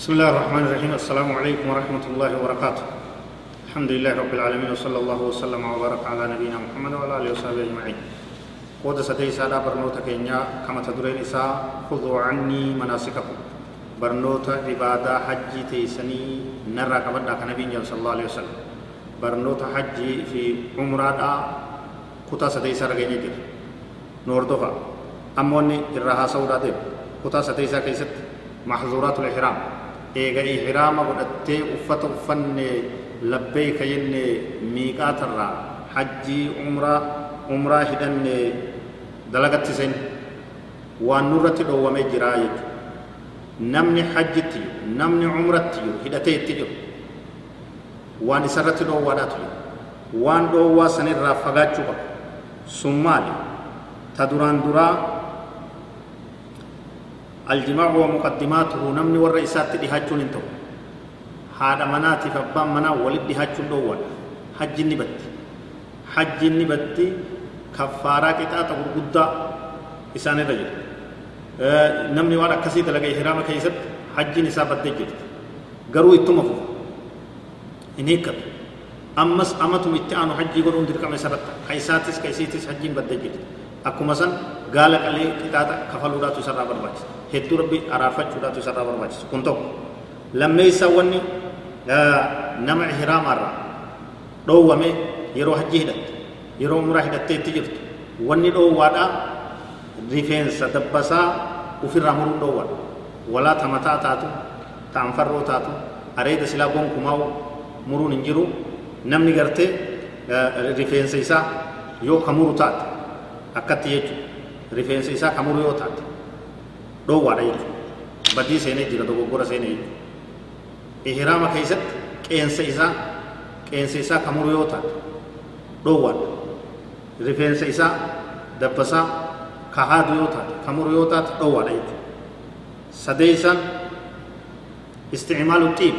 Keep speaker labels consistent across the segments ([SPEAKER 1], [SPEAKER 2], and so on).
[SPEAKER 1] بسم الله الرحمن الرحيم السلام عليكم ورحمة الله وبركاته الحمد لله رب العالمين وصلى الله وسلم وبارك على نبينا محمد وعلى آله وصحبه أجمعين قود سدي سادا برنوتا كينيا كما تدرين إساء خذوا عني مناسككم برنوتا عبادة حج تيسني نرى كبدا كنبي صلى الله عليه وسلم برنوتا حج في عمرة كتا سدي سادا كينيا نور دفع أموني إرها سودا دير كتا سدي كيست محظورات الإحرام eega ihraama godhattee uffata uffanne labbeeyka jenne miiqaatarraa hajjii umraa umraa hidhanne dalagatti sen waan nurratti dhoowwamee jiraa jechuudha namni hajjitti namni umratti jiru hidhatee itti jiru waan isarratti dhoowwaadhaatu jiru waan dhoowwaa sanirraa fagaachuu qaba sun ta duraan duraa الجماع ومقدماته نمني ور إسات دهاجون انتو. هذا مناتي فبان منا ولد دهاجون دوان. حج النبت حج النبت كفارة كتاة غرقودة إسان الرجل أه نمني وأنا كسيت لغا إحرام كيست. حج نسابة دجل قروا اتمفو إنهيك أمس أمتم اتعانوا حجي قرون درقم سرطة كيساتس كيسيتس حجين بدجل akkuma san gaala qalee qixaaxa kafaluudhaatu isarraa barbaachisa hedduu rabbi araarfachuudhaatu isarraa barbaachisa kun tokko lammeessa wanni nama ihraamaarraa dhoowwame yeroo hajji hidhatte yeroo umraa hidhattee itti jirtu wanni dhoowwaadha rifeensa dabbasaa ufirraa muruun dhoowwaadha walaa tamataa taatu ta'anfarroo taatu areeda silaa gonkumaa muruun hin jiru namni gartee rifeensa isaa yoo ka taate akkatti jechuudha rifeensa isaa kamuru yoo taate dhoowwaadha jechuudha badii seenee jira dogoggora seenee jechuudha ihraama keessatti qeensa isaa qeensa isaa kamuru yoo taate dhoowwaadha rifeensa isaa dabbasaa kahaadu yoo taate kamuru yoo taate dhoowwaadha jechuudha sadeessan isticmaalu xiib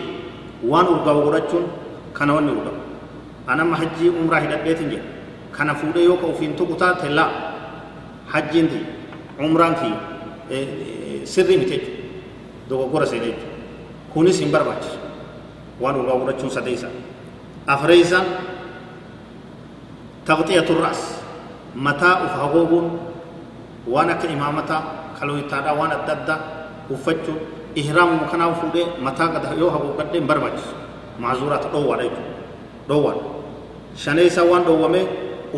[SPEAKER 1] waan urgaa'u godhachuun kana wanni urgaa'u anama hajjii umraa hidhadheetin jedha kana fuudhee yoo ka ufiin tuqu taate laa hajjiin ti umraan ki sirrii miti jechuudha dogoggora seene jechuudha kunis hin barbaachisu waan urgaa godhachuun sadeessa afreessan taqxiyatu raas mataa uf hagooguun waan akka imaamataa kalooyitaadhaa waan adda addaa uffachuun ihraamuma kanaa fuudhee mataa gad yoo hagoogadhee hin barbaachisu maazuuraata dhoowwaadha jechuudha dhoowwaadha shaneessaa waan dhoowwamee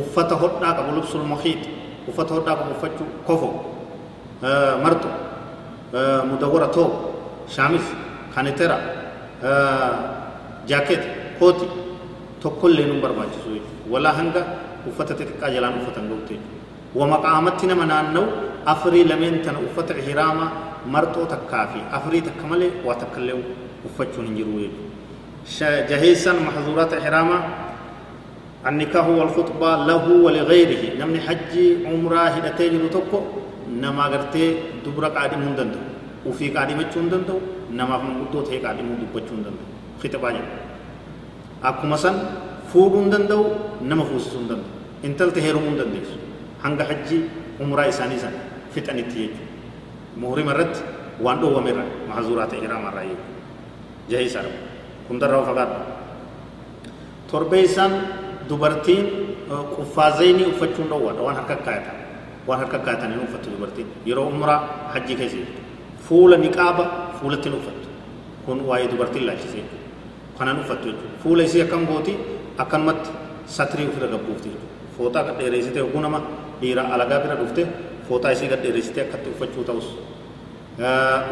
[SPEAKER 1] uffata hodhaa qabu lubsul muhiit uffata hodhaa qabu uffachuu kofo marxo mudawwara too shaamis kanitera jaaket kooti tokkollee nu barbaachisu jechuudha walaa hanga uffata xixiqqaa jalaan uffatan ga'utte jechuudha wamaqaamatti nama naanna'u afurii lameen tana uffata ihraama marxoo takkaa fi afurii takka malee waa takkallee uffachuun hin jiru jechuudha jaheessan mahzuurata ihraamaa النكاح والخطبة له ولغيره نمني حج عمره هدتي جرو توكو نما غرتي دبر قادم هندندو وفي قادم هندندو نما فن قدو تي قادم دبچ هندندو خطبة جن akkuma san fuudhuu hin danda'u nama fuusisuu hin danda'u intalti heerumuu hin dandeessu hanga hajji umraa isaanii san fixanitti jechuudha muhrima irratti waan dhoowwame irra mahzuuraa ta'e iraamaa irraa jechuudha jahee dubartiin quffaazayni uffachuun dhoowwaadha waan harka kaayatan waan harka kaayatanii uffattu dubartiin yeroo umraa hajjii keessa jirtu fuula niqaaba fuulatti hin uffattu kun waa'ee dubartiin laachise jechuudha kanaan uffattu jechuudha fuula isii akkam gooti akkanumatti satirii ofirra gabbuufti jechuudha fooxaa gad dheereessite oguu nama dhiira alagaa bira dhufte fooxaa isii gad dheereessite akkatti uffachuu ta'us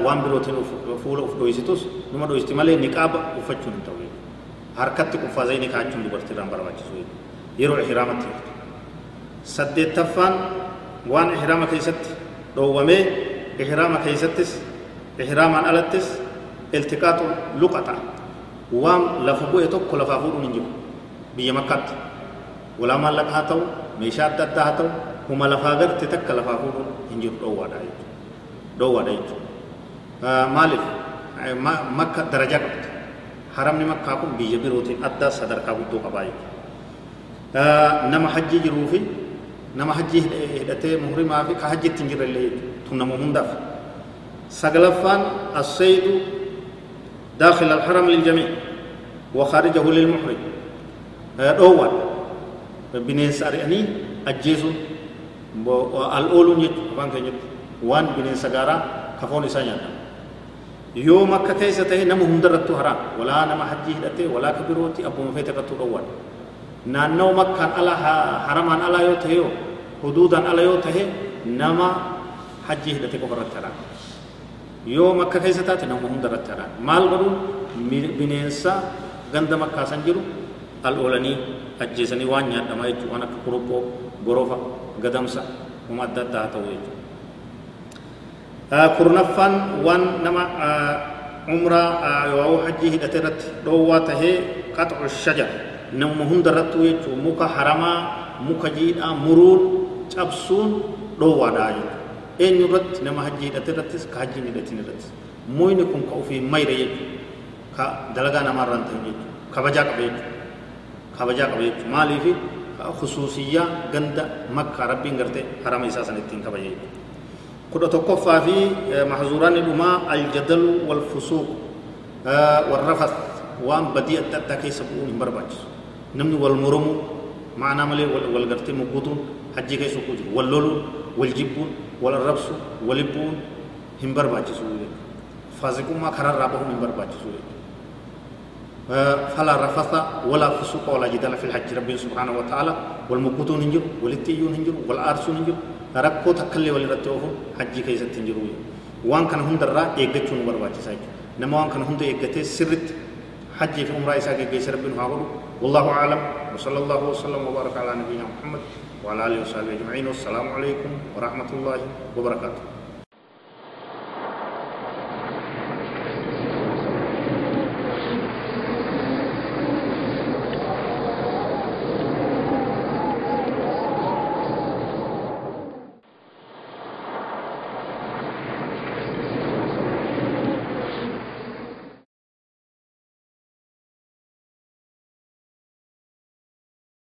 [SPEAKER 1] waan birootiin fuula uf dhoyisitus numa dhoyisiti malee niqaaba uffachuun hin ta'u harkatti quffaazayni kaachuun dubartiirraan barbaachisu yeroo ihraamatti saddeettaffaan waan ihraama keessatti dhoowwamee ihraama keessattis ihraamaan alattis iltiqaaxu luqata waan lafa bu'e tokko lafaa fuudhuun hin jiru biyya makkaatti walaa maallaqa haa ta'u meeshaa adda addaa haa ta'u huma lafaa garte takka lafaa fuudhuun hin jiru dhoowwaadha jechuudha dhoowwaadha jechuudha maaliif makka darajaa qabdi haramni makkaa kun biyya birootiin adda sadarkaa guddoo qabaa jechuudha nama hajji jiruu fi nama hajji hidhatee muhrimaa fi ka hajjitti hin jirre illee tun nama hundaaf saglaffaan assaydu داخل الحرم للجميع وخارجه للمحرم dhoowwaadha bineensa ari'anii ajjeesuun al'ooluun jechuudha afaan keenyatti waan bineensa gaaraa kafoon isaa nyaatamu walaa ka birooti abbuma feete irrattuu dhoowwaadha naannoo makkaan ala haramaan ala yoo ta'e yoo huduudaan ala yoo ta'e nama hajjii hidhatee qofa irratti haraam yoo makka keessa taate nama hundarratti haraam maal godhuun bineensa ganda makkaa san jiru al'oolanii ajjeesanii waan nyaadhamaa jechuudha waan akka kuruphoo gorofa gadamsa uma adda addaa haa ta'u jechuudha. Kurnaffaan waan nama umraa yoo hajjii hidhate irratti dhoowwaa tahee qaxcu shajar nama hunda irrattu jechuudha muka haramaa muka jiidhaa muruun cabsuun dhoowwaadhaa jechuudha. eenyu irratti nama hajjii hidhate irrattis ka hajjii hidhatin irrattis muyni kun ka ofii mayre jechuudha ka dalagaa namaarraan ta'e jechuudha kabajaa qaba jechuudha. kabajaa qaba jechuudha maaliif khusuusiyyaa ganda makkaa rabbiin gartee harama isaa san ittiin kabaje kudha waan badii adda addaa keessa bu'uun hin barbaachisu namni wal moromuu ma'anaa malee wal gartee muggutuun hajjii keessa kuu jiru wal loluun wal jibbuun wal arrabsu wal bu'uun hin barbaachisu faasiqummaa kararraa bahuun hin barbaachisu jechuudha فلا رفث ولا فسوق ولا جدال في الحج ربي سبحانه وتعالى والمقوتون هنجر والتيون هنجر والآرسون هنجر ركو تكلي ولرتوه حج كيسة تنجروا وان كان هم درا إيجتون برواجي سايج نما وان كان دو إيجتي سرت حج في عمره إساء كيس ربي نحاول والله أعلم وصلى الله وسلم وبارك على نبينا محمد وعلى آله وصحبه أجمعين والسلام عليكم ورحمة الله وبركاته